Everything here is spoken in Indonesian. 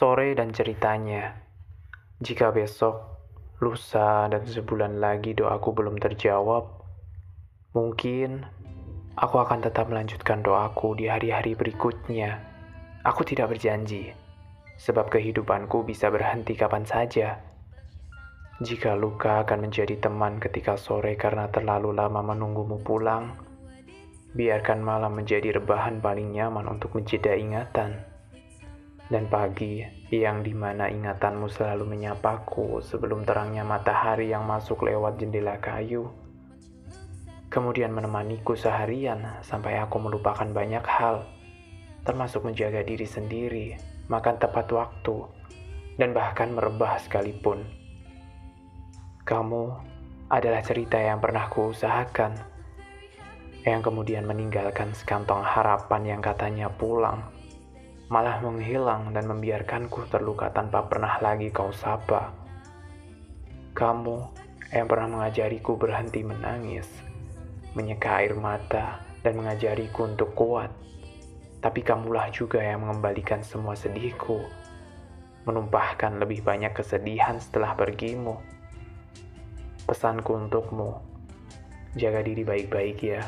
Sore dan ceritanya. Jika besok, lusa, dan sebulan lagi doaku belum terjawab, mungkin aku akan tetap melanjutkan doaku di hari-hari berikutnya. Aku tidak berjanji, sebab kehidupanku bisa berhenti kapan saja. Jika luka akan menjadi teman ketika sore karena terlalu lama menunggumu pulang, biarkan malam menjadi rebahan paling nyaman untuk menjeda ingatan dan pagi yang di mana ingatanmu selalu menyapaku sebelum terangnya matahari yang masuk lewat jendela kayu. Kemudian menemaniku seharian sampai aku melupakan banyak hal, termasuk menjaga diri sendiri, makan tepat waktu, dan bahkan merebah sekalipun. Kamu adalah cerita yang pernah kuusahakan, yang kemudian meninggalkan sekantong harapan yang katanya pulang malah menghilang dan membiarkanku terluka tanpa pernah lagi kau sapa. Kamu yang pernah mengajariku berhenti menangis, menyeka air mata, dan mengajariku untuk kuat. Tapi kamulah juga yang mengembalikan semua sedihku, menumpahkan lebih banyak kesedihan setelah pergimu. Pesanku untukmu, jaga diri baik-baik ya.